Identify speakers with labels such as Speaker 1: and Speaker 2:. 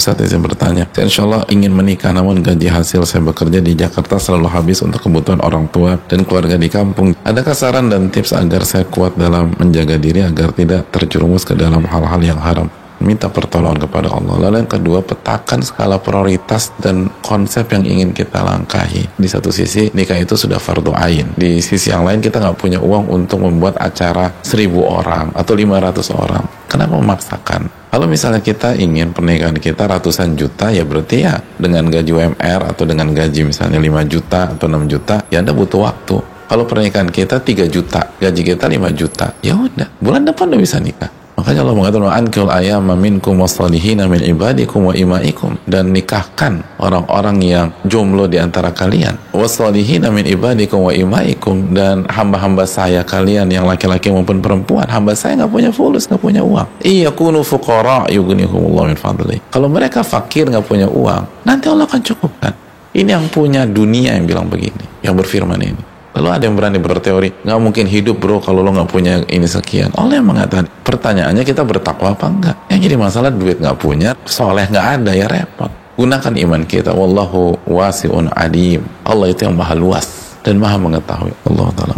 Speaker 1: Ustaz saya bertanya, saya insya Allah ingin menikah namun gaji hasil saya bekerja di Jakarta selalu habis untuk kebutuhan orang tua dan keluarga di kampung. Adakah saran dan tips agar saya kuat dalam menjaga diri agar tidak terjerumus ke dalam hal-hal yang haram? minta pertolongan kepada Allah. Lalu yang kedua, petakan skala prioritas dan konsep yang ingin kita langkahi. Di satu sisi, nikah itu sudah fardu ain. Di sisi yang lain, kita nggak punya uang untuk membuat acara seribu orang atau lima ratus orang. Kenapa memaksakan? Kalau misalnya kita ingin pernikahan kita ratusan juta, ya berarti ya dengan gaji UMR atau dengan gaji misalnya 5 juta atau 6 juta, ya Anda butuh waktu. Kalau pernikahan kita 3 juta, gaji kita 5 juta, ya udah, bulan depan udah bisa nikah. Makanya Allah mengatakan ankil ayam minkum wasalihina min ibadikum wa imaikum. Dan nikahkan orang-orang yang jomblo di antara kalian. Wasalihina min ibadikum wa imaikum. Dan hamba-hamba saya kalian yang laki-laki maupun perempuan hamba saya nggak punya fulus nggak punya uang. Iya kunu fuqara yughnihumullah min fadli. Kalau mereka fakir nggak punya uang nanti Allah akan cukupkan. Ini yang punya dunia yang bilang begini yang berfirman ini Lalu ada yang berani berteori, nggak mungkin hidup bro kalau lo nggak punya ini sekian. Oleh yang mengatakan, pertanyaannya kita bertakwa apa enggak? Yang jadi masalah duit nggak punya, soleh nggak ada ya repot. Gunakan iman kita. Wallahu wasi'un adim. Allah itu yang maha luas dan maha mengetahui. Allah Ta'ala